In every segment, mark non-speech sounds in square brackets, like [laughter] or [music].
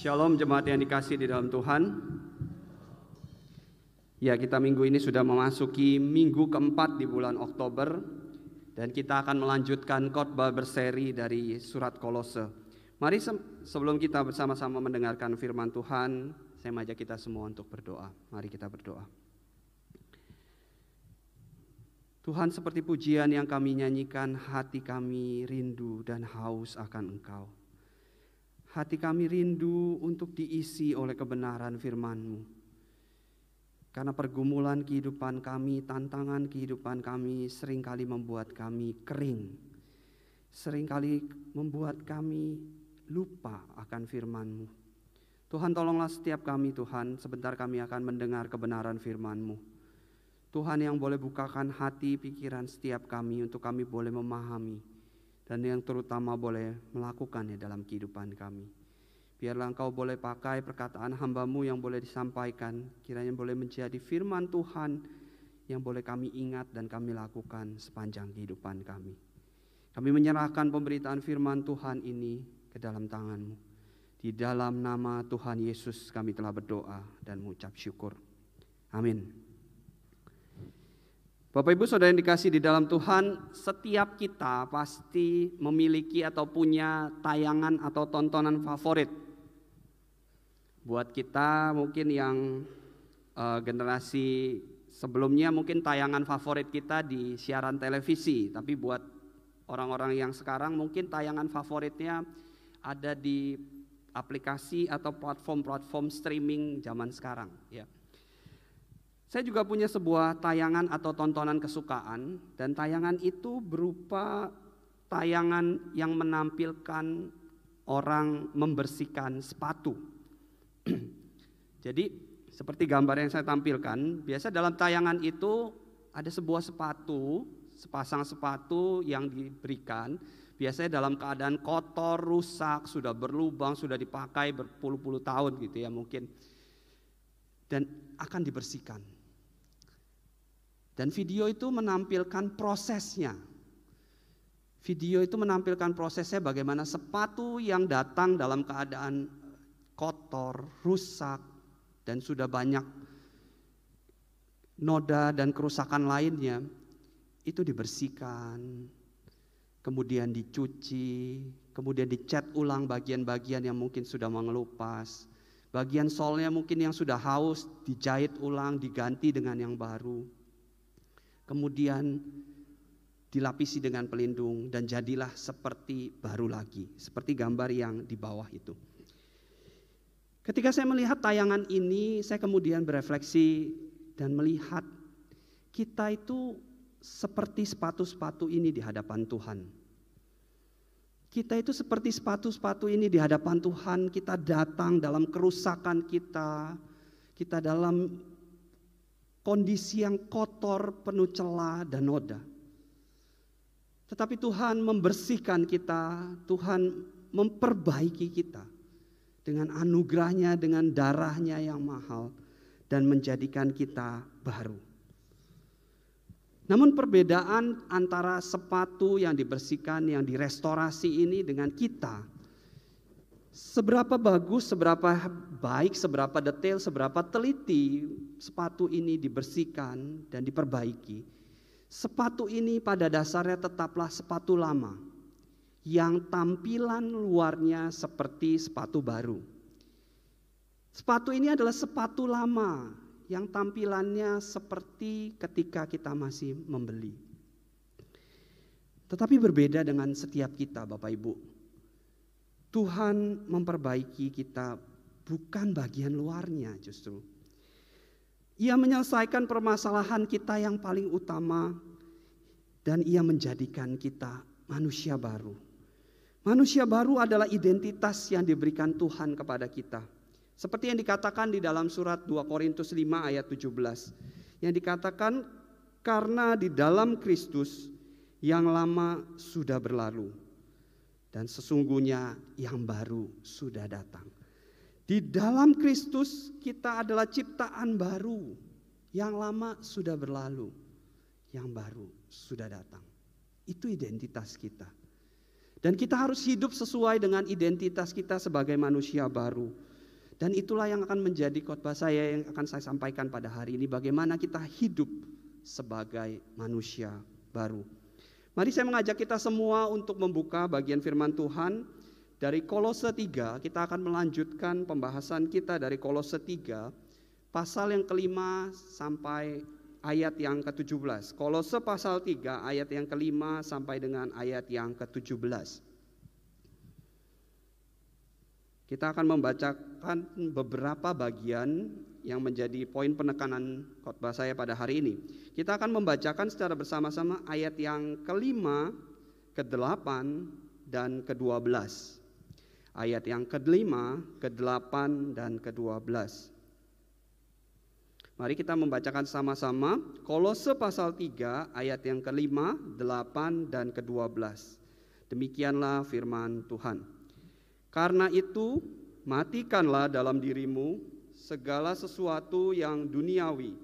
Shalom jemaat yang dikasih di dalam Tuhan. Ya, kita minggu ini sudah memasuki minggu keempat di bulan Oktober dan kita akan melanjutkan khotbah berseri dari surat Kolose. Mari sebelum kita bersama-sama mendengarkan firman Tuhan, saya mengajak kita semua untuk berdoa. Mari kita berdoa. Tuhan seperti pujian yang kami nyanyikan, hati kami rindu dan haus akan Engkau. Hati kami rindu untuk diisi oleh kebenaran firman-Mu. Karena pergumulan kehidupan kami, tantangan kehidupan kami sering kali membuat kami kering. Seringkali membuat kami lupa akan firman-Mu. Tuhan tolonglah setiap kami Tuhan, sebentar kami akan mendengar kebenaran firman-Mu. Tuhan yang boleh bukakan hati pikiran setiap kami untuk kami boleh memahami dan yang terutama boleh melakukannya dalam kehidupan kami. Biarlah engkau boleh pakai perkataan hambamu yang boleh disampaikan, kiranya boleh menjadi firman Tuhan yang boleh kami ingat dan kami lakukan sepanjang kehidupan kami. Kami menyerahkan pemberitaan firman Tuhan ini ke dalam tanganmu. Di dalam nama Tuhan Yesus kami telah berdoa dan mengucap syukur. Amin. Bapak Ibu Saudara yang dikasih di dalam Tuhan, setiap kita pasti memiliki atau punya tayangan atau tontonan favorit. Buat kita mungkin yang uh, generasi sebelumnya mungkin tayangan favorit kita di siaran televisi, tapi buat orang-orang yang sekarang mungkin tayangan favoritnya ada di aplikasi atau platform-platform streaming zaman sekarang, ya. Saya juga punya sebuah tayangan atau tontonan kesukaan dan tayangan itu berupa tayangan yang menampilkan orang membersihkan sepatu. [clears throat] Jadi seperti gambar yang saya tampilkan, biasa dalam tayangan itu ada sebuah sepatu, sepasang sepatu yang diberikan, biasanya dalam keadaan kotor, rusak, sudah berlubang, sudah dipakai berpuluh-puluh tahun gitu ya mungkin. Dan akan dibersihkan. Dan video itu menampilkan prosesnya. Video itu menampilkan prosesnya bagaimana sepatu yang datang dalam keadaan kotor, rusak, dan sudah banyak noda dan kerusakan lainnya, itu dibersihkan, kemudian dicuci, kemudian dicat ulang bagian-bagian yang mungkin sudah mengelupas, bagian solnya mungkin yang sudah haus dijahit ulang, diganti dengan yang baru kemudian dilapisi dengan pelindung dan jadilah seperti baru lagi, seperti gambar yang di bawah itu. Ketika saya melihat tayangan ini, saya kemudian berefleksi dan melihat kita itu seperti sepatu-sepatu ini di hadapan Tuhan. Kita itu seperti sepatu-sepatu ini di hadapan Tuhan, kita datang dalam kerusakan kita, kita dalam kondisi yang kotor, penuh celah dan noda. Tetapi Tuhan membersihkan kita, Tuhan memperbaiki kita dengan anugerahnya, dengan darahnya yang mahal dan menjadikan kita baru. Namun perbedaan antara sepatu yang dibersihkan, yang direstorasi ini dengan kita Seberapa bagus, seberapa baik, seberapa detail, seberapa teliti sepatu ini dibersihkan dan diperbaiki. Sepatu ini pada dasarnya tetaplah sepatu lama yang tampilan luarnya seperti sepatu baru. Sepatu ini adalah sepatu lama yang tampilannya seperti ketika kita masih membeli. Tetapi berbeda dengan setiap kita, Bapak Ibu. Tuhan memperbaiki kita bukan bagian luarnya justru. Ia menyelesaikan permasalahan kita yang paling utama dan ia menjadikan kita manusia baru. Manusia baru adalah identitas yang diberikan Tuhan kepada kita. Seperti yang dikatakan di dalam surat 2 Korintus 5 ayat 17. Yang dikatakan karena di dalam Kristus yang lama sudah berlalu dan sesungguhnya yang baru sudah datang. Di dalam Kristus kita adalah ciptaan baru. Yang lama sudah berlalu, yang baru sudah datang. Itu identitas kita. Dan kita harus hidup sesuai dengan identitas kita sebagai manusia baru. Dan itulah yang akan menjadi khotbah saya yang akan saya sampaikan pada hari ini bagaimana kita hidup sebagai manusia baru. Mari saya mengajak kita semua untuk membuka bagian firman Tuhan dari Kolose 3. Kita akan melanjutkan pembahasan kita dari Kolose 3 pasal yang kelima sampai ayat yang ke-17. Kolose pasal 3 ayat yang kelima sampai dengan ayat yang ke-17. Kita akan membacakan beberapa bagian yang menjadi poin penekanan khotbah saya pada hari ini. Kita akan membacakan secara bersama-sama ayat yang kelima, ke-8, dan ke-12. Ayat yang kelima, ke-8, dan ke-12. Mari kita membacakan sama-sama Kolose pasal 3 ayat yang kelima, 8, dan ke-12. Demikianlah firman Tuhan. Karena itu, matikanlah dalam dirimu segala sesuatu yang duniawi,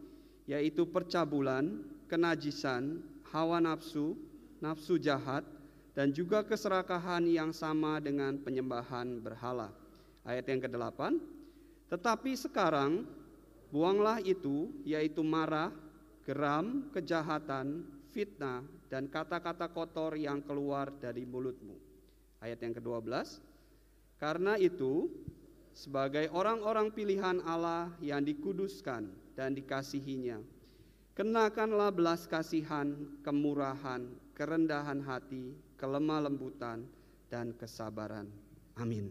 yaitu percabulan, kenajisan, hawa nafsu, nafsu jahat, dan juga keserakahan yang sama dengan penyembahan berhala. Ayat yang ke-8, tetapi sekarang buanglah itu, yaitu marah, geram, kejahatan, fitnah, dan kata-kata kotor yang keluar dari mulutmu. Ayat yang ke-12, karena itu, sebagai orang-orang pilihan Allah yang dikuduskan dan dikasihinya, kenakanlah belas kasihan, kemurahan, kerendahan hati, kelemah lembutan, dan kesabaran. Amin.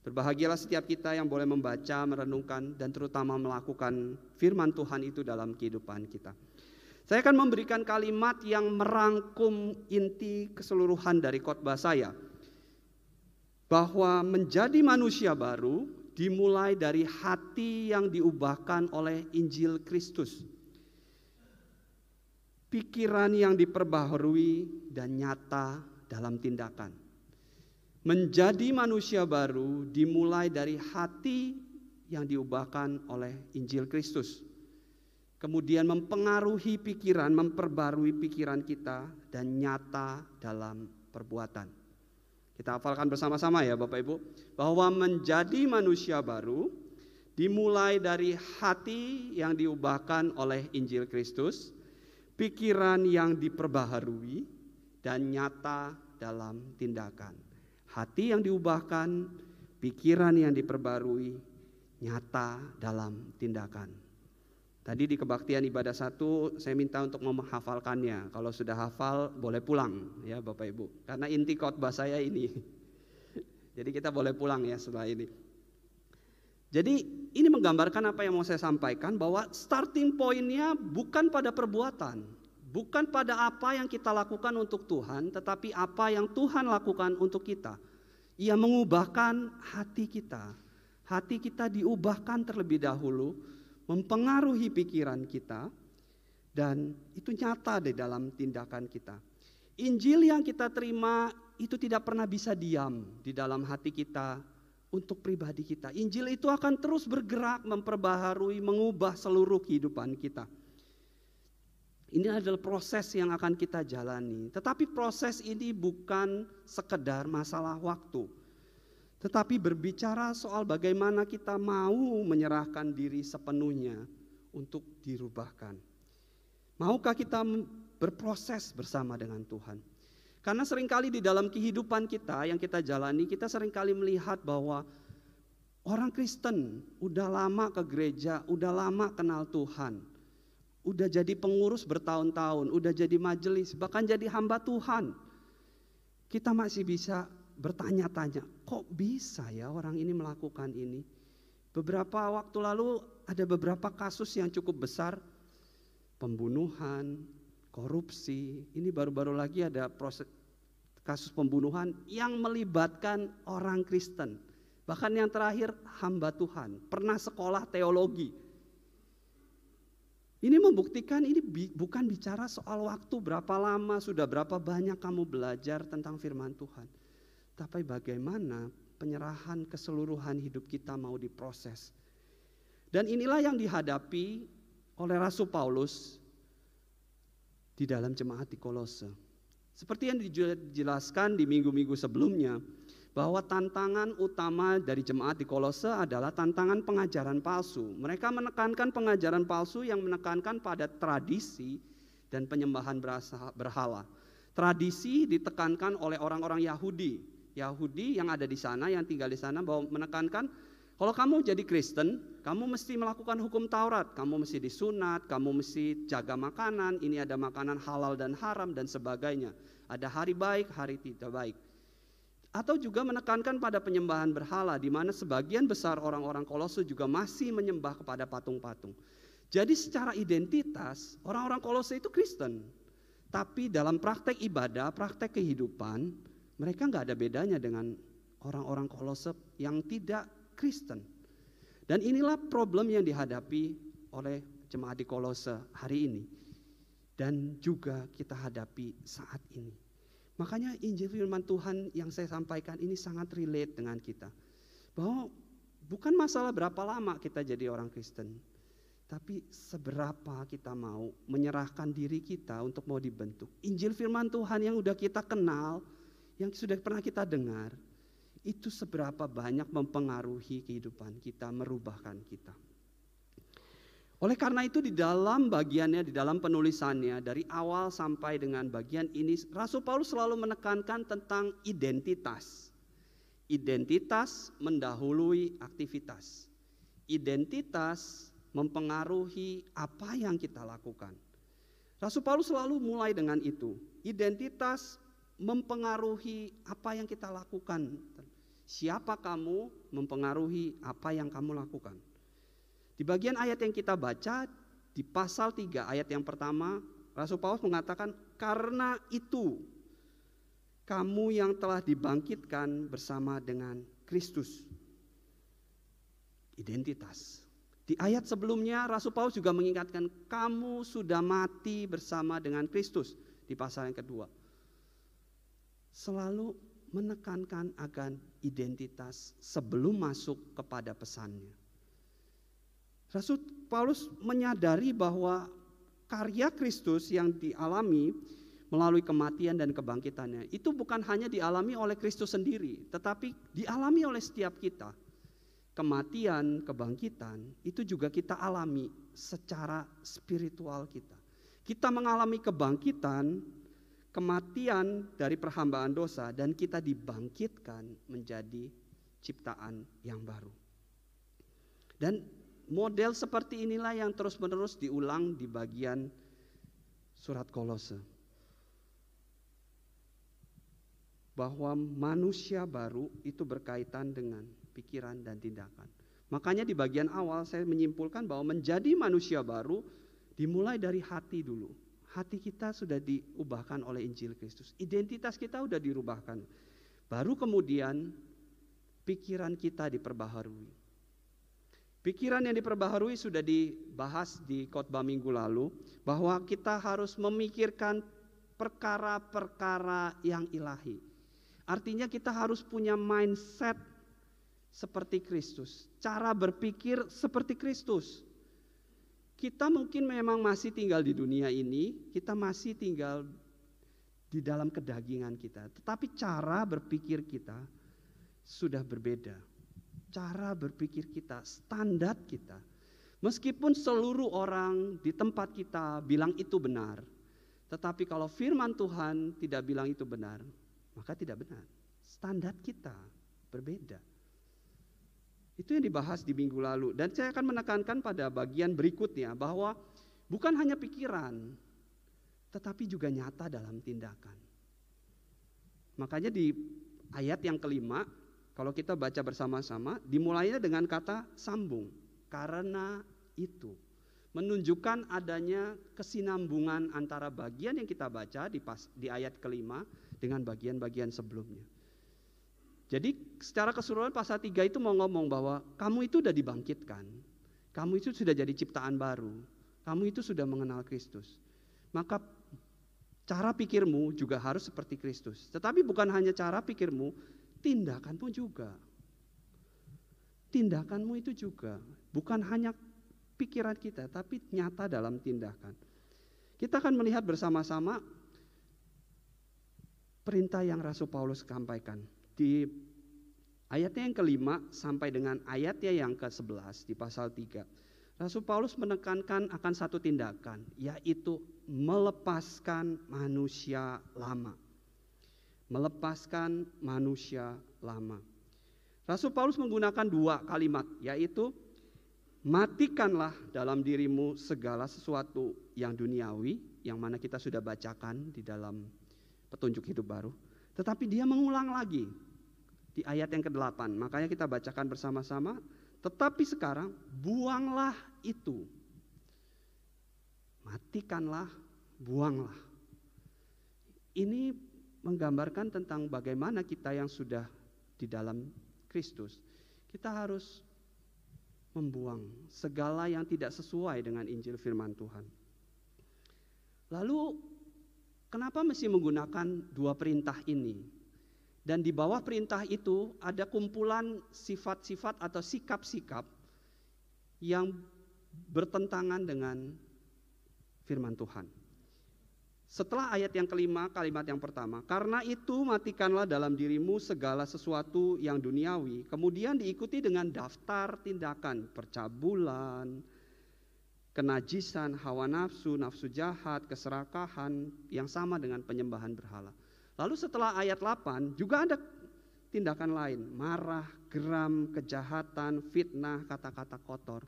Berbahagialah setiap kita yang boleh membaca, merenungkan, dan terutama melakukan firman Tuhan itu dalam kehidupan kita. Saya akan memberikan kalimat yang merangkum inti keseluruhan dari khotbah saya bahwa menjadi manusia baru dimulai dari hati yang diubahkan oleh Injil Kristus. Pikiran yang diperbaharui dan nyata dalam tindakan. Menjadi manusia baru dimulai dari hati yang diubahkan oleh Injil Kristus. Kemudian mempengaruhi pikiran, memperbarui pikiran kita dan nyata dalam perbuatan. Kita hafalkan bersama-sama ya Bapak Ibu, bahwa menjadi manusia baru dimulai dari hati yang diubahkan oleh Injil Kristus, pikiran yang diperbaharui dan nyata dalam tindakan. Hati yang diubahkan, pikiran yang diperbarui, nyata dalam tindakan. Tadi di kebaktian ibadah satu saya minta untuk menghafalkannya. Kalau sudah hafal boleh pulang ya Bapak Ibu. Karena inti khotbah saya ini. [laughs] Jadi kita boleh pulang ya setelah ini. Jadi ini menggambarkan apa yang mau saya sampaikan bahwa starting pointnya bukan pada perbuatan, bukan pada apa yang kita lakukan untuk Tuhan, tetapi apa yang Tuhan lakukan untuk kita. Ia mengubahkan hati kita. Hati kita diubahkan terlebih dahulu mempengaruhi pikiran kita, dan itu nyata di dalam tindakan kita. Injil yang kita terima itu tidak pernah bisa diam di dalam hati kita untuk pribadi kita. Injil itu akan terus bergerak, memperbaharui, mengubah seluruh kehidupan kita. Ini adalah proses yang akan kita jalani. Tetapi proses ini bukan sekedar masalah waktu tetapi berbicara soal bagaimana kita mau menyerahkan diri sepenuhnya untuk dirubahkan. Maukah kita berproses bersama dengan Tuhan? Karena sering kali di dalam kehidupan kita yang kita jalani, kita sering kali melihat bahwa orang Kristen udah lama ke gereja, udah lama kenal Tuhan, udah jadi pengurus bertahun-tahun, udah jadi majelis, bahkan jadi hamba Tuhan. Kita masih bisa bertanya-tanya, kok bisa ya orang ini melakukan ini? Beberapa waktu lalu ada beberapa kasus yang cukup besar, pembunuhan, korupsi. Ini baru-baru lagi ada proses kasus pembunuhan yang melibatkan orang Kristen. Bahkan yang terakhir hamba Tuhan, pernah sekolah teologi. Ini membuktikan ini bukan bicara soal waktu berapa lama, sudah berapa banyak kamu belajar tentang firman Tuhan tapi bagaimana penyerahan keseluruhan hidup kita mau diproses. Dan inilah yang dihadapi oleh Rasul Paulus di dalam jemaat di Kolose. Seperti yang dijelaskan di minggu-minggu sebelumnya, bahwa tantangan utama dari jemaat di Kolose adalah tantangan pengajaran palsu. Mereka menekankan pengajaran palsu yang menekankan pada tradisi dan penyembahan berhala. Tradisi ditekankan oleh orang-orang Yahudi. Yahudi yang ada di sana, yang tinggal di sana, bahwa menekankan kalau kamu jadi Kristen, kamu mesti melakukan hukum Taurat, kamu mesti disunat, kamu mesti jaga makanan, ini ada makanan halal dan haram dan sebagainya. Ada hari baik, hari tidak baik atau juga menekankan pada penyembahan berhala di mana sebagian besar orang-orang Kolose juga masih menyembah kepada patung-patung. Jadi secara identitas orang-orang Kolose itu Kristen. Tapi dalam praktek ibadah, praktek kehidupan, mereka nggak ada bedanya dengan orang-orang Kolose yang tidak Kristen. Dan inilah problem yang dihadapi oleh jemaat di Kolose hari ini. Dan juga kita hadapi saat ini. Makanya Injil firman Tuhan yang saya sampaikan ini sangat relate dengan kita. Bahwa bukan masalah berapa lama kita jadi orang Kristen. Tapi seberapa kita mau menyerahkan diri kita untuk mau dibentuk. Injil firman Tuhan yang sudah kita kenal, yang sudah pernah kita dengar, itu seberapa banyak mempengaruhi kehidupan kita, merubahkan kita. Oleh karena itu di dalam bagiannya, di dalam penulisannya dari awal sampai dengan bagian ini Rasul Paulus selalu menekankan tentang identitas. Identitas mendahului aktivitas. Identitas mempengaruhi apa yang kita lakukan. Rasul Paulus selalu mulai dengan itu. Identitas mempengaruhi apa yang kita lakukan. Siapa kamu mempengaruhi apa yang kamu lakukan. Di bagian ayat yang kita baca di pasal 3 ayat yang pertama Rasul Paulus mengatakan karena itu kamu yang telah dibangkitkan bersama dengan Kristus. Identitas. Di ayat sebelumnya Rasul Paulus juga mengingatkan kamu sudah mati bersama dengan Kristus di pasal yang kedua. Selalu menekankan akan identitas sebelum masuk kepada pesannya. Rasul Paulus menyadari bahwa karya Kristus yang dialami melalui kematian dan kebangkitannya itu bukan hanya dialami oleh Kristus sendiri, tetapi dialami oleh setiap kita. Kematian, kebangkitan itu juga kita alami secara spiritual kita. Kita mengalami kebangkitan, kematian dari perhambaan dosa dan kita dibangkitkan menjadi ciptaan yang baru. Dan Model seperti inilah yang terus-menerus diulang di bagian surat Kolose. Bahwa manusia baru itu berkaitan dengan pikiran dan tindakan. Makanya di bagian awal saya menyimpulkan bahwa menjadi manusia baru dimulai dari hati dulu. Hati kita sudah diubahkan oleh Injil Kristus. Identitas kita sudah dirubahkan. Baru kemudian pikiran kita diperbaharui. Pikiran yang diperbaharui sudah dibahas di khotbah minggu lalu bahwa kita harus memikirkan perkara-perkara yang ilahi. Artinya kita harus punya mindset seperti Kristus, cara berpikir seperti Kristus. Kita mungkin memang masih tinggal di dunia ini, kita masih tinggal di dalam kedagingan kita, tetapi cara berpikir kita sudah berbeda cara berpikir kita, standar kita. Meskipun seluruh orang di tempat kita bilang itu benar, tetapi kalau firman Tuhan tidak bilang itu benar, maka tidak benar. Standar kita berbeda. Itu yang dibahas di minggu lalu. Dan saya akan menekankan pada bagian berikutnya bahwa bukan hanya pikiran, tetapi juga nyata dalam tindakan. Makanya di ayat yang kelima, kalau kita baca bersama-sama, dimulainya dengan kata sambung. Karena itu menunjukkan adanya kesinambungan antara bagian yang kita baca di, pas, di ayat kelima dengan bagian-bagian sebelumnya. Jadi secara keseluruhan pasal 3 itu mau ngomong bahwa kamu itu sudah dibangkitkan. Kamu itu sudah jadi ciptaan baru. Kamu itu sudah mengenal Kristus. Maka cara pikirmu juga harus seperti Kristus. Tetapi bukan hanya cara pikirmu, tindakanmu juga. Tindakanmu itu juga bukan hanya pikiran kita, tapi nyata dalam tindakan. Kita akan melihat bersama-sama perintah yang Rasul Paulus sampaikan di Ayatnya yang kelima sampai dengan ayatnya yang ke-11 di pasal 3. Rasul Paulus menekankan akan satu tindakan, yaitu melepaskan manusia lama. Melepaskan manusia lama. Rasul Paulus menggunakan dua kalimat, yaitu matikanlah dalam dirimu segala sesuatu yang duniawi, yang mana kita sudah bacakan di dalam petunjuk hidup baru. Tetapi dia mengulang lagi, di ayat yang ke-8. Makanya kita bacakan bersama-sama. Tetapi sekarang buanglah itu. Matikanlah, buanglah. Ini menggambarkan tentang bagaimana kita yang sudah di dalam Kristus. Kita harus membuang segala yang tidak sesuai dengan Injil firman Tuhan. Lalu kenapa mesti menggunakan dua perintah ini? Dan di bawah perintah itu ada kumpulan sifat-sifat atau sikap-sikap yang bertentangan dengan firman Tuhan. Setelah ayat yang kelima, kalimat yang pertama, karena itu matikanlah dalam dirimu segala sesuatu yang duniawi, kemudian diikuti dengan daftar tindakan percabulan, kenajisan, hawa nafsu, nafsu jahat, keserakahan yang sama dengan penyembahan berhala. Lalu setelah ayat 8 juga ada tindakan lain, marah, geram, kejahatan, fitnah, kata-kata kotor.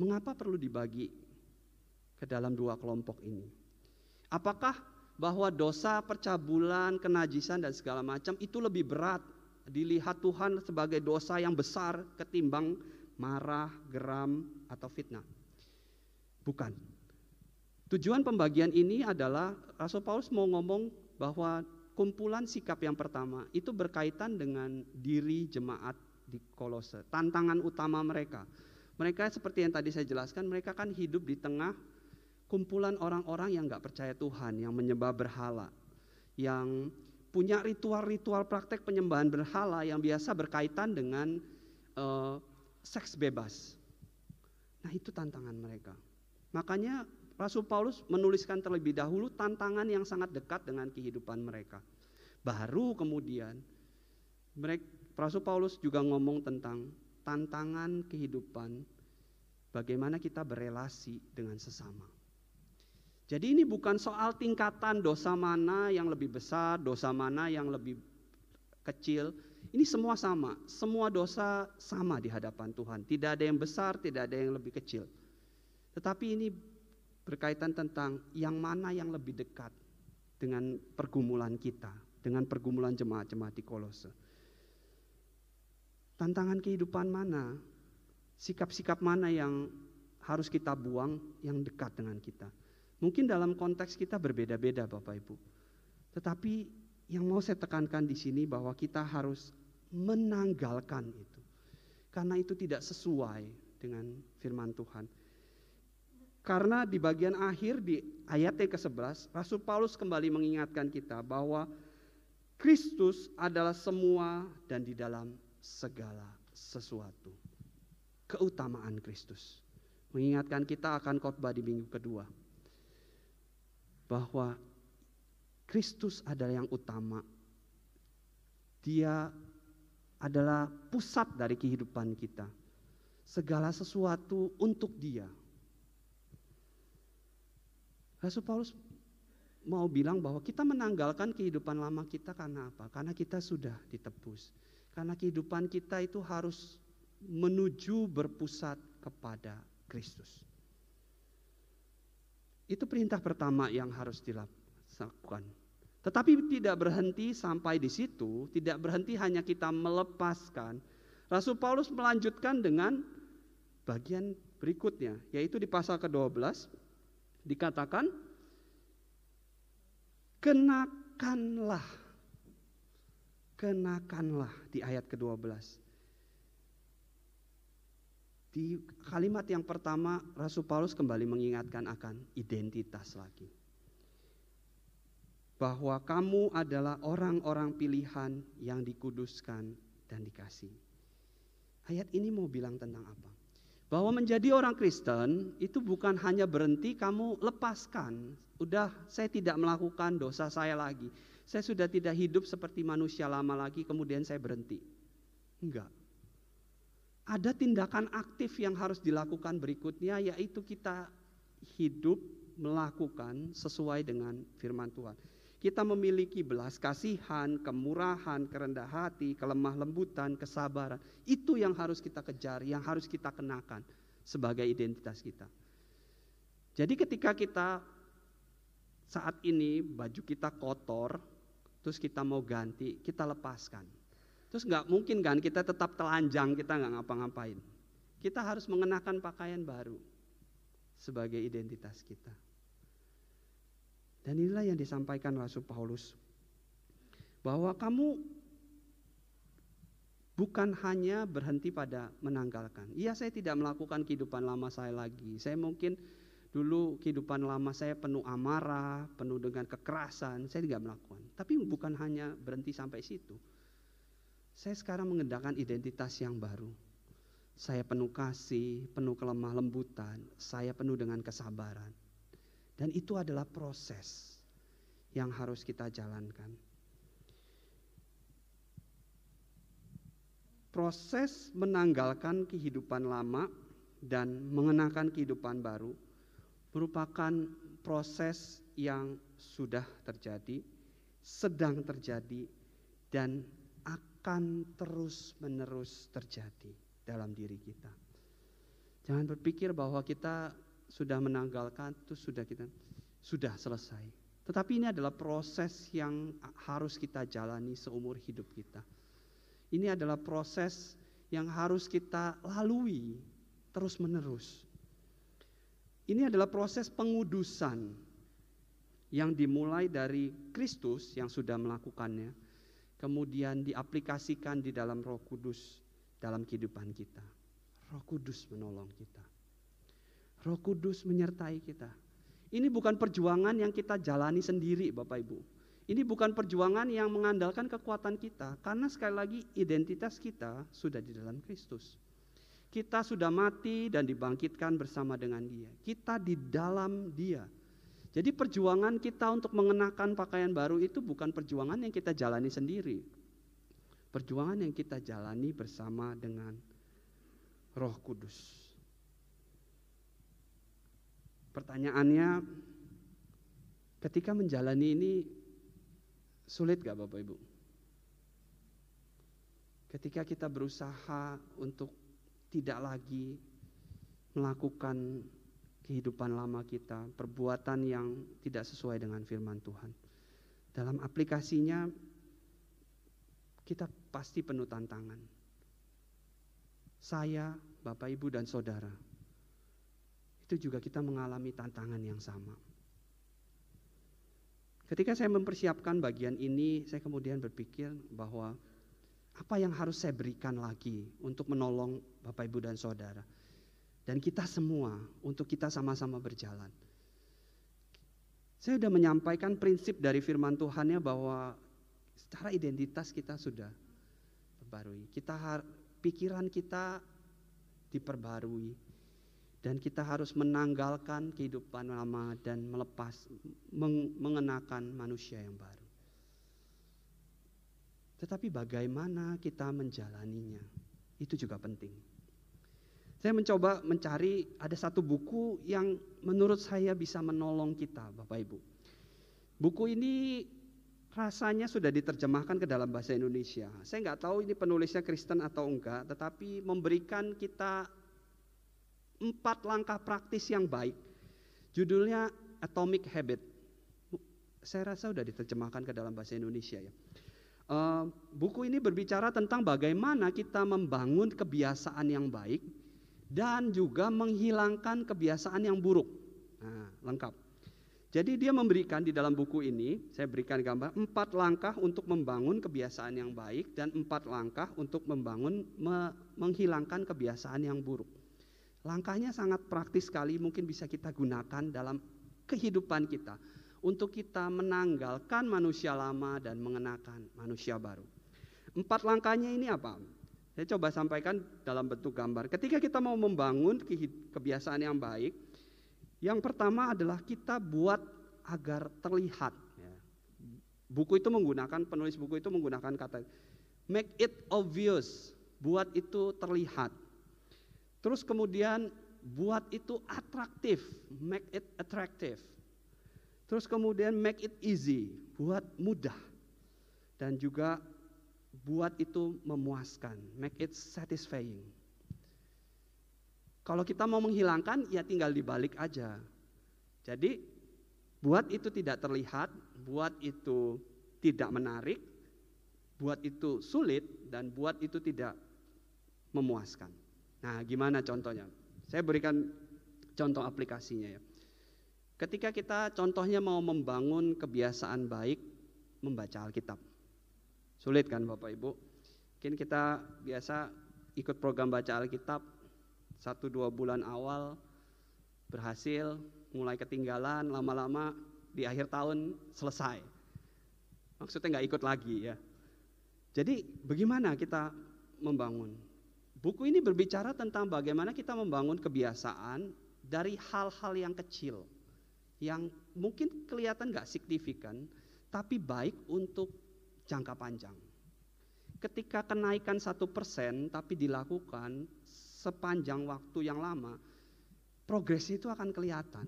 Mengapa perlu dibagi ke dalam dua kelompok ini? Apakah bahwa dosa percabulan, kenajisan dan segala macam itu lebih berat dilihat Tuhan sebagai dosa yang besar ketimbang marah, geram atau fitnah? Bukan. Tujuan pembagian ini adalah Rasul Paulus mau ngomong bahwa kumpulan sikap yang pertama itu berkaitan dengan diri jemaat di Kolose, tantangan utama mereka. Mereka seperti yang tadi saya jelaskan, mereka kan hidup di tengah kumpulan orang-orang yang nggak percaya Tuhan, yang menyembah berhala, yang punya ritual-ritual praktek penyembahan berhala yang biasa berkaitan dengan uh, seks bebas. Nah itu tantangan mereka. Makanya Rasul Paulus menuliskan terlebih dahulu tantangan yang sangat dekat dengan kehidupan mereka. Baru kemudian Rasul Paulus juga ngomong tentang tantangan kehidupan bagaimana kita berelasi dengan sesama. Jadi ini bukan soal tingkatan dosa mana yang lebih besar, dosa mana yang lebih kecil. Ini semua sama, semua dosa sama di hadapan Tuhan. Tidak ada yang besar, tidak ada yang lebih kecil. Tetapi ini berkaitan tentang yang mana yang lebih dekat dengan pergumulan kita, dengan pergumulan jemaat-jemaat di Kolose. Tantangan kehidupan mana, sikap-sikap mana yang harus kita buang yang dekat dengan kita. Mungkin dalam konteks kita berbeda-beda Bapak Ibu. Tetapi yang mau saya tekankan di sini bahwa kita harus menanggalkan itu. Karena itu tidak sesuai dengan firman Tuhan. Karena di bagian akhir di ayat yang ke-11, Rasul Paulus kembali mengingatkan kita bahwa Kristus adalah semua dan di dalam segala sesuatu. Keutamaan Kristus. Mengingatkan kita akan khotbah di minggu kedua. Bahwa Kristus adalah yang utama. Dia adalah pusat dari kehidupan kita. Segala sesuatu untuk dia Rasul Paulus mau bilang bahwa kita menanggalkan kehidupan lama kita karena apa? Karena kita sudah ditebus. Karena kehidupan kita itu harus menuju berpusat kepada Kristus. Itu perintah pertama yang harus dilakukan. Tetapi tidak berhenti sampai di situ, tidak berhenti hanya kita melepaskan. Rasul Paulus melanjutkan dengan bagian berikutnya, yaitu di pasal ke-12 dikatakan kenakanlah kenakanlah di ayat ke-12 di kalimat yang pertama Rasul Paulus kembali mengingatkan akan identitas lagi bahwa kamu adalah orang-orang pilihan yang dikuduskan dan dikasih. Ayat ini mau bilang tentang apa? Bahwa menjadi orang Kristen itu bukan hanya berhenti kamu lepaskan. Udah saya tidak melakukan dosa saya lagi. Saya sudah tidak hidup seperti manusia lama lagi kemudian saya berhenti. Enggak. Ada tindakan aktif yang harus dilakukan berikutnya yaitu kita hidup melakukan sesuai dengan firman Tuhan. Kita memiliki belas kasihan, kemurahan, kerendah hati, kelemah lembutan, kesabaran. Itu yang harus kita kejar, yang harus kita kenakan sebagai identitas kita. Jadi ketika kita saat ini baju kita kotor, terus kita mau ganti, kita lepaskan. Terus nggak mungkin kan kita tetap telanjang, kita nggak ngapa-ngapain. Kita harus mengenakan pakaian baru sebagai identitas kita. Dan inilah yang disampaikan Rasul Paulus. Bahwa kamu bukan hanya berhenti pada menanggalkan. Iya saya tidak melakukan kehidupan lama saya lagi. Saya mungkin dulu kehidupan lama saya penuh amarah, penuh dengan kekerasan. Saya tidak melakukan. Tapi bukan hanya berhenti sampai situ. Saya sekarang mengendalikan identitas yang baru. Saya penuh kasih, penuh kelemah lembutan, saya penuh dengan kesabaran. Dan itu adalah proses yang harus kita jalankan. Proses menanggalkan kehidupan lama dan mengenakan kehidupan baru merupakan proses yang sudah terjadi, sedang terjadi, dan akan terus-menerus terjadi dalam diri kita. Jangan berpikir bahwa kita sudah menanggalkan itu sudah kita sudah selesai. Tetapi ini adalah proses yang harus kita jalani seumur hidup kita. Ini adalah proses yang harus kita lalui terus-menerus. Ini adalah proses pengudusan yang dimulai dari Kristus yang sudah melakukannya, kemudian diaplikasikan di dalam Roh Kudus dalam kehidupan kita. Roh Kudus menolong kita. Roh Kudus menyertai kita. Ini bukan perjuangan yang kita jalani sendiri, Bapak Ibu. Ini bukan perjuangan yang mengandalkan kekuatan kita, karena sekali lagi identitas kita sudah di dalam Kristus. Kita sudah mati dan dibangkitkan bersama dengan Dia. Kita di dalam Dia. Jadi perjuangan kita untuk mengenakan pakaian baru itu bukan perjuangan yang kita jalani sendiri. Perjuangan yang kita jalani bersama dengan Roh Kudus. Pertanyaannya, ketika menjalani ini sulit gak Bapak Ibu? Ketika kita berusaha untuk tidak lagi melakukan kehidupan lama kita, perbuatan yang tidak sesuai dengan firman Tuhan. Dalam aplikasinya, kita pasti penuh tantangan. Saya, Bapak, Ibu, dan Saudara itu juga kita mengalami tantangan yang sama. Ketika saya mempersiapkan bagian ini, saya kemudian berpikir bahwa apa yang harus saya berikan lagi untuk menolong Bapak Ibu dan Saudara. Dan kita semua untuk kita sama-sama berjalan. Saya sudah menyampaikan prinsip dari firman Tuhannya bahwa secara identitas kita sudah terbarui. Kita pikiran kita diperbarui dan kita harus menanggalkan kehidupan lama dan melepas mengenakan manusia yang baru. Tetapi bagaimana kita menjalaninya? Itu juga penting. Saya mencoba mencari ada satu buku yang menurut saya bisa menolong kita, Bapak Ibu. Buku ini rasanya sudah diterjemahkan ke dalam bahasa Indonesia. Saya nggak tahu ini penulisnya Kristen atau enggak, tetapi memberikan kita empat langkah praktis yang baik. Judulnya Atomic Habit. Saya rasa sudah diterjemahkan ke dalam bahasa Indonesia ya. Uh, buku ini berbicara tentang bagaimana kita membangun kebiasaan yang baik dan juga menghilangkan kebiasaan yang buruk. Nah, lengkap. Jadi dia memberikan di dalam buku ini, saya berikan gambar empat langkah untuk membangun kebiasaan yang baik dan empat langkah untuk membangun me, menghilangkan kebiasaan yang buruk. Langkahnya sangat praktis sekali, mungkin bisa kita gunakan dalam kehidupan kita untuk kita menanggalkan manusia lama dan mengenakan manusia baru. Empat langkahnya ini apa? Saya coba sampaikan dalam bentuk gambar. Ketika kita mau membangun kebiasaan yang baik, yang pertama adalah kita buat agar terlihat. Ya. Buku itu menggunakan penulis buku itu menggunakan kata make it obvious buat itu terlihat. Terus kemudian buat itu atraktif, make it attractive. Terus kemudian make it easy, buat mudah. Dan juga buat itu memuaskan, make it satisfying. Kalau kita mau menghilangkan ya tinggal dibalik aja. Jadi buat itu tidak terlihat, buat itu tidak menarik, buat itu sulit dan buat itu tidak memuaskan. Nah, gimana contohnya? Saya berikan contoh aplikasinya ya. Ketika kita contohnya mau membangun kebiasaan baik membaca Alkitab. Sulit kan Bapak Ibu? Mungkin kita biasa ikut program baca Alkitab satu dua bulan awal berhasil, mulai ketinggalan, lama-lama di akhir tahun selesai. Maksudnya nggak ikut lagi ya. Jadi bagaimana kita membangun? Buku ini berbicara tentang bagaimana kita membangun kebiasaan dari hal-hal yang kecil, yang mungkin kelihatan nggak signifikan, tapi baik untuk jangka panjang. Ketika kenaikan satu persen, tapi dilakukan sepanjang waktu yang lama, progres itu akan kelihatan.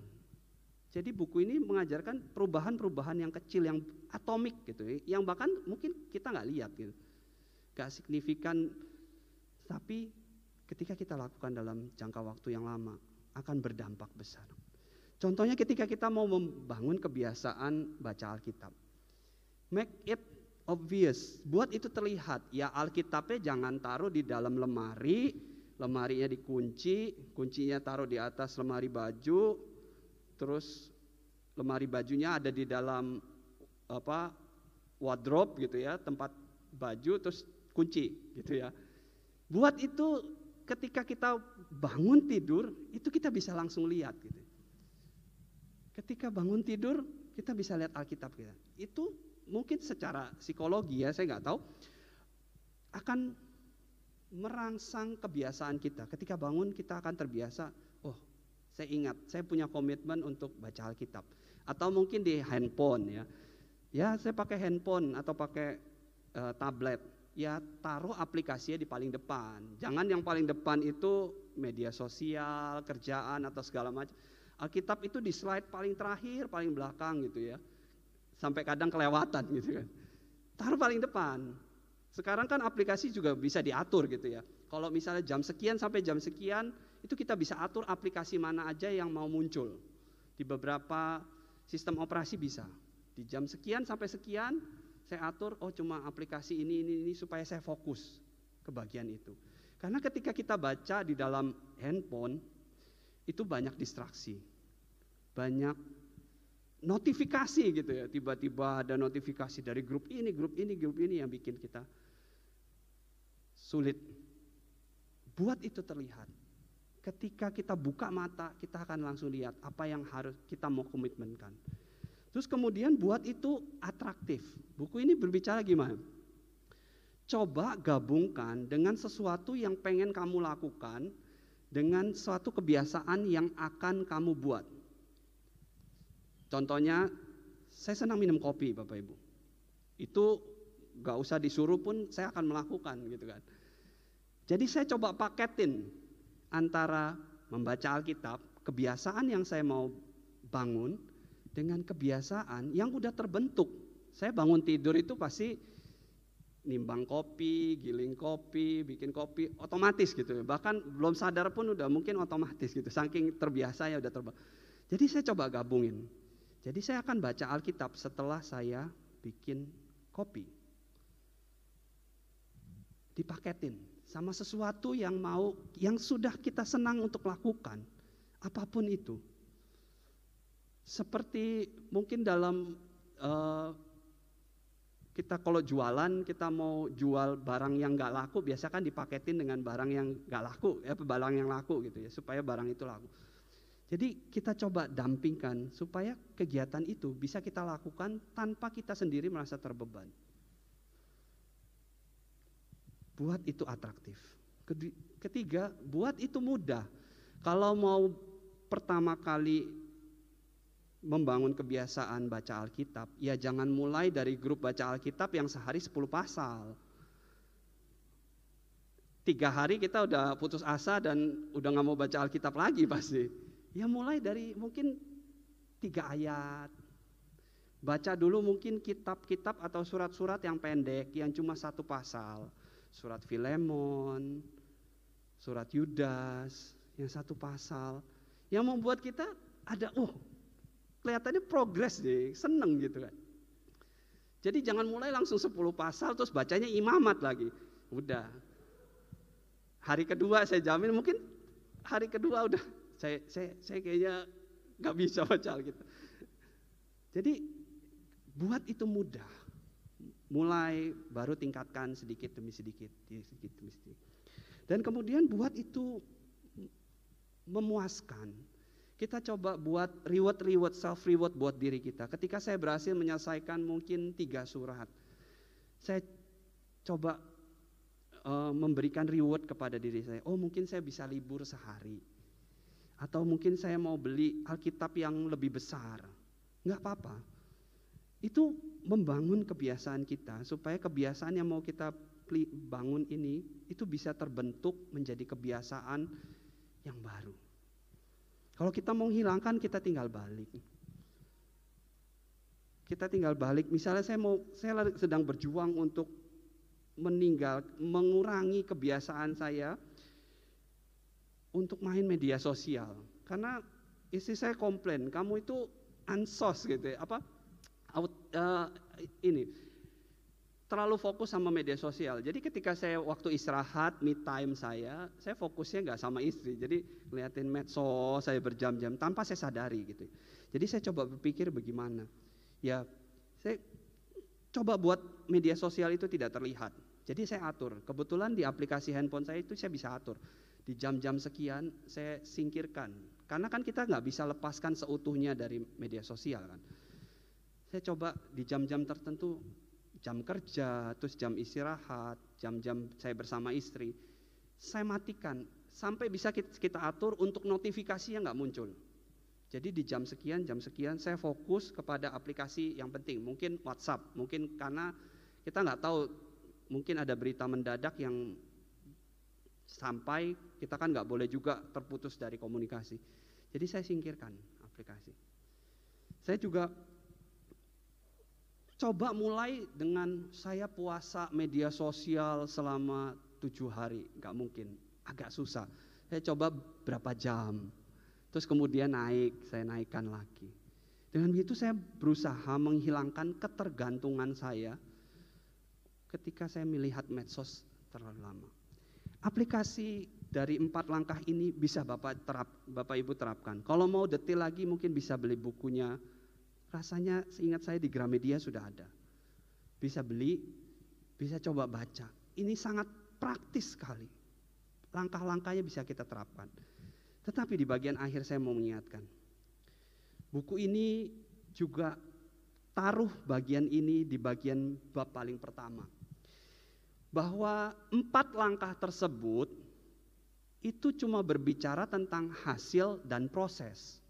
Jadi buku ini mengajarkan perubahan-perubahan yang kecil, yang atomik gitu, yang bahkan mungkin kita nggak lihat gitu, nggak signifikan tapi ketika kita lakukan dalam jangka waktu yang lama akan berdampak besar. Contohnya ketika kita mau membangun kebiasaan baca Alkitab. Make it obvious, buat itu terlihat. Ya Alkitabnya jangan taruh di dalam lemari, lemarinya dikunci, kuncinya taruh di atas lemari baju, terus lemari bajunya ada di dalam apa wardrobe gitu ya, tempat baju terus kunci gitu ya. Buat itu ketika kita bangun tidur, itu kita bisa langsung lihat gitu. Ketika bangun tidur, kita bisa lihat Alkitab kita. Itu mungkin secara psikologi ya, saya nggak tahu, akan merangsang kebiasaan kita. Ketika bangun kita akan terbiasa, oh saya ingat, saya punya komitmen untuk baca Alkitab. Atau mungkin di handphone ya. Ya saya pakai handphone atau pakai uh, tablet ya taruh aplikasinya di paling depan. Jangan yang paling depan itu media sosial, kerjaan atau segala macam. Alkitab itu di slide paling terakhir, paling belakang gitu ya. Sampai kadang kelewatan gitu kan. Taruh paling depan. Sekarang kan aplikasi juga bisa diatur gitu ya. Kalau misalnya jam sekian sampai jam sekian, itu kita bisa atur aplikasi mana aja yang mau muncul. Di beberapa sistem operasi bisa. Di jam sekian sampai sekian, saya atur oh cuma aplikasi ini ini ini supaya saya fokus ke bagian itu. Karena ketika kita baca di dalam handphone itu banyak distraksi. Banyak notifikasi gitu ya. Tiba-tiba ada notifikasi dari grup ini, grup ini, grup ini yang bikin kita sulit. Buat itu terlihat. Ketika kita buka mata, kita akan langsung lihat apa yang harus kita mau komitmenkan. Terus kemudian buat itu atraktif. Buku ini berbicara gimana? Coba gabungkan dengan sesuatu yang pengen kamu lakukan dengan suatu kebiasaan yang akan kamu buat. Contohnya, saya senang minum kopi, Bapak Ibu. Itu gak usah disuruh pun saya akan melakukan gitu kan. Jadi saya coba paketin antara membaca Alkitab, kebiasaan yang saya mau bangun, dengan kebiasaan yang udah terbentuk. Saya bangun tidur itu pasti nimbang kopi, giling kopi, bikin kopi otomatis gitu. Bahkan belum sadar pun udah mungkin otomatis gitu. Saking terbiasa ya udah terbangun. Jadi saya coba gabungin. Jadi saya akan baca Alkitab setelah saya bikin kopi. Dipaketin sama sesuatu yang mau yang sudah kita senang untuk lakukan. Apa pun itu. Seperti mungkin dalam uh, kita kalau jualan kita mau jual barang yang nggak laku biasa kan dipaketin dengan barang yang nggak laku ya barang yang laku gitu ya supaya barang itu laku. Jadi kita coba dampingkan supaya kegiatan itu bisa kita lakukan tanpa kita sendiri merasa terbeban. Buat itu atraktif. Ketiga, buat itu mudah. Kalau mau pertama kali membangun kebiasaan baca Alkitab, ya jangan mulai dari grup baca Alkitab yang sehari 10 pasal. tiga hari kita udah putus asa dan udah nggak mau baca Alkitab lagi pasti. Ya mulai dari mungkin tiga ayat. Baca dulu mungkin kitab-kitab atau surat-surat yang pendek yang cuma satu pasal. Surat Filemon, surat Yudas yang satu pasal. Yang membuat kita ada, oh kelihatannya progres deh, seneng gitu kan. Jadi jangan mulai langsung 10 pasal terus bacanya imamat lagi. Udah, Hari kedua saya jamin mungkin hari kedua udah saya saya saya kayaknya nggak bisa baca Alkitab. Jadi buat itu mudah. Mulai baru tingkatkan sedikit demi sedikit, sedikit demi sedikit. Dan kemudian buat itu memuaskan. Kita coba buat reward-reward, self-reward buat diri kita. Ketika saya berhasil menyelesaikan mungkin tiga surat, saya coba uh, memberikan reward kepada diri saya. Oh mungkin saya bisa libur sehari. Atau mungkin saya mau beli Alkitab yang lebih besar. Enggak apa-apa. Itu membangun kebiasaan kita supaya kebiasaan yang mau kita bangun ini itu bisa terbentuk menjadi kebiasaan yang baru. Kalau kita mau hilangkan kita tinggal balik. Kita tinggal balik. Misalnya saya mau saya sedang berjuang untuk meninggal, mengurangi kebiasaan saya untuk main media sosial. Karena istri saya komplain, kamu itu ansos gitu ya, apa? Out, uh, ini terlalu fokus sama media sosial. Jadi ketika saya waktu istirahat, me time saya, saya fokusnya nggak sama istri. Jadi ngeliatin medsos saya berjam-jam tanpa saya sadari gitu. Jadi saya coba berpikir bagaimana. Ya, saya coba buat media sosial itu tidak terlihat. Jadi saya atur. Kebetulan di aplikasi handphone saya itu saya bisa atur. Di jam-jam sekian saya singkirkan. Karena kan kita nggak bisa lepaskan seutuhnya dari media sosial kan. Saya coba di jam-jam tertentu, jam kerja, terus jam istirahat, jam-jam saya bersama istri, saya matikan sampai bisa kita, atur untuk notifikasinya nggak muncul. Jadi di jam sekian, jam sekian saya fokus kepada aplikasi yang penting. Mungkin WhatsApp, mungkin karena kita nggak tahu mungkin ada berita mendadak yang sampai kita kan nggak boleh juga terputus dari komunikasi. Jadi saya singkirkan aplikasi. Saya juga coba mulai dengan saya puasa media sosial selama tujuh hari, nggak mungkin, agak susah. Saya coba berapa jam, terus kemudian naik, saya naikkan lagi. Dengan begitu saya berusaha menghilangkan ketergantungan saya ketika saya melihat medsos terlalu lama. Aplikasi dari empat langkah ini bisa Bapak terap, Bapak Ibu terapkan. Kalau mau detail lagi mungkin bisa beli bukunya. Rasanya seingat saya di Gramedia sudah ada. Bisa beli, bisa coba baca. Ini sangat praktis sekali. Langkah-langkahnya bisa kita terapkan. Tetapi di bagian akhir saya mau mengingatkan. Buku ini juga taruh bagian ini di bagian bab paling pertama bahwa empat langkah tersebut itu cuma berbicara tentang hasil dan proses.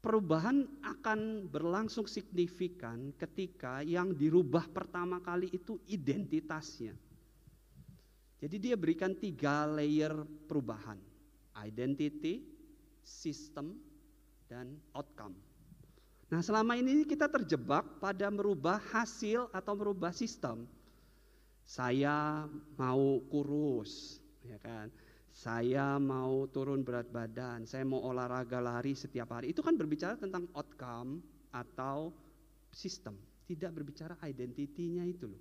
Perubahan akan berlangsung signifikan ketika yang dirubah pertama kali itu identitasnya. Jadi dia berikan tiga layer perubahan. Identity, system, dan outcome. Nah selama ini kita terjebak pada merubah hasil atau merubah sistem saya mau kurus, ya kan? Saya mau turun berat badan, saya mau olahraga lari setiap hari. Itu kan berbicara tentang outcome atau sistem, tidak berbicara identitinya itu loh.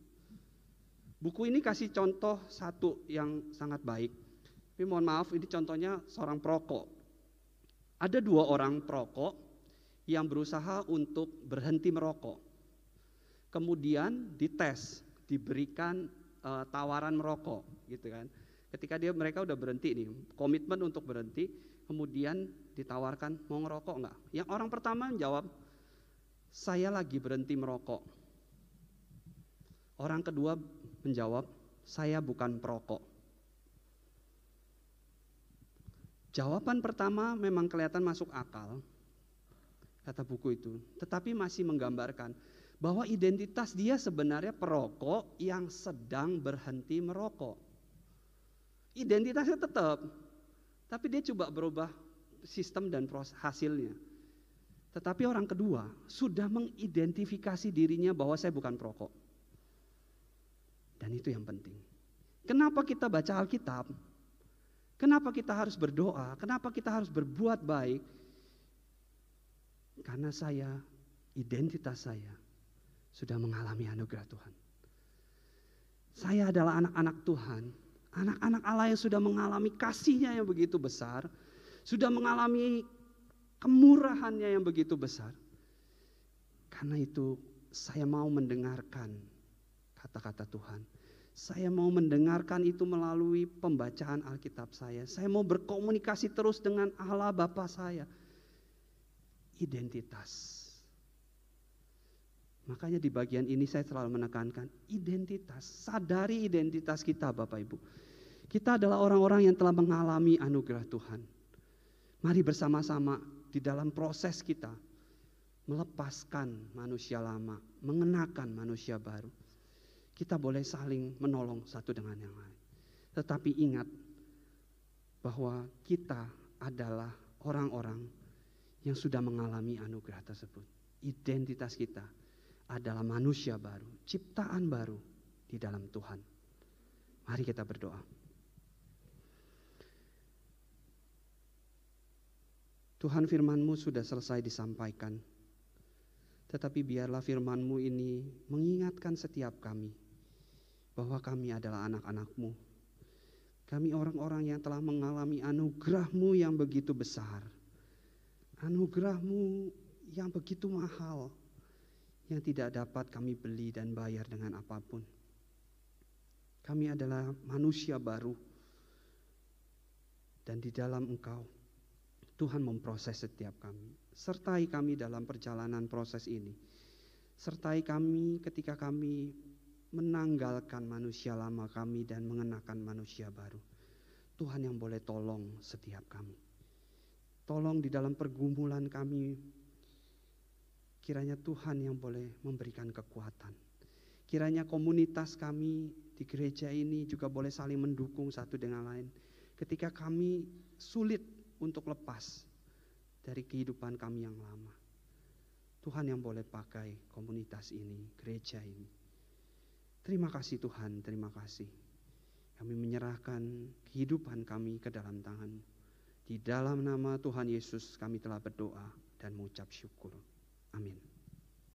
Buku ini kasih contoh satu yang sangat baik. Tapi mohon maaf, ini contohnya seorang perokok. Ada dua orang perokok yang berusaha untuk berhenti merokok. Kemudian dites diberikan uh, tawaran merokok gitu kan. Ketika dia mereka udah berhenti nih, komitmen untuk berhenti, kemudian ditawarkan mau ngerokok nggak? Yang orang pertama menjawab, saya lagi berhenti merokok. Orang kedua menjawab, saya bukan perokok. Jawaban pertama memang kelihatan masuk akal, kata buku itu, tetapi masih menggambarkan bahwa identitas dia sebenarnya perokok yang sedang berhenti merokok. Identitasnya tetap, tapi dia coba berubah sistem dan proses hasilnya. Tetapi orang kedua sudah mengidentifikasi dirinya bahwa saya bukan perokok. Dan itu yang penting. Kenapa kita baca Alkitab? Kenapa kita harus berdoa? Kenapa kita harus berbuat baik? Karena saya, identitas saya sudah mengalami anugerah Tuhan. Saya adalah anak-anak Tuhan, anak-anak Allah yang sudah mengalami kasihnya yang begitu besar, sudah mengalami kemurahannya yang begitu besar. Karena itu saya mau mendengarkan kata-kata Tuhan. Saya mau mendengarkan itu melalui pembacaan Alkitab saya. Saya mau berkomunikasi terus dengan Allah Bapa saya. Identitas. Makanya di bagian ini saya selalu menekankan identitas. Sadari identitas kita Bapak Ibu. Kita adalah orang-orang yang telah mengalami anugerah Tuhan. Mari bersama-sama di dalam proses kita melepaskan manusia lama, mengenakan manusia baru. Kita boleh saling menolong satu dengan yang lain. Tetapi ingat bahwa kita adalah orang-orang yang sudah mengalami anugerah tersebut. Identitas kita adalah manusia baru, ciptaan baru di dalam Tuhan. Mari kita berdoa. Tuhan firmanmu sudah selesai disampaikan. Tetapi biarlah firmanmu ini mengingatkan setiap kami bahwa kami adalah anak-anakmu. Kami orang-orang yang telah mengalami anugerahmu yang begitu besar. Anugerahmu yang begitu mahal. Yang tidak dapat kami beli dan bayar dengan apa pun. Kami adalah manusia baru. Dan di dalam engkau Tuhan memproses setiap kami. Sertai kami dalam perjalanan proses ini. Sertai kami ketika kami menanggalkan manusia lama kami dan mengenakan manusia baru. Tuhan yang boleh tolong setiap kami. Tolong di dalam pergumulan kami. Kiranya Tuhan yang boleh memberikan kekuatan. Kiranya komunitas kami di gereja ini juga boleh saling mendukung satu dengan lain. Ketika kami sulit untuk lepas dari kehidupan kami yang lama. Tuhan yang boleh pakai komunitas ini, gereja ini. Terima kasih Tuhan, terima kasih. Kami menyerahkan kehidupan kami ke dalam tangan Di dalam nama Tuhan Yesus kami telah berdoa dan mengucap syukur. Amin.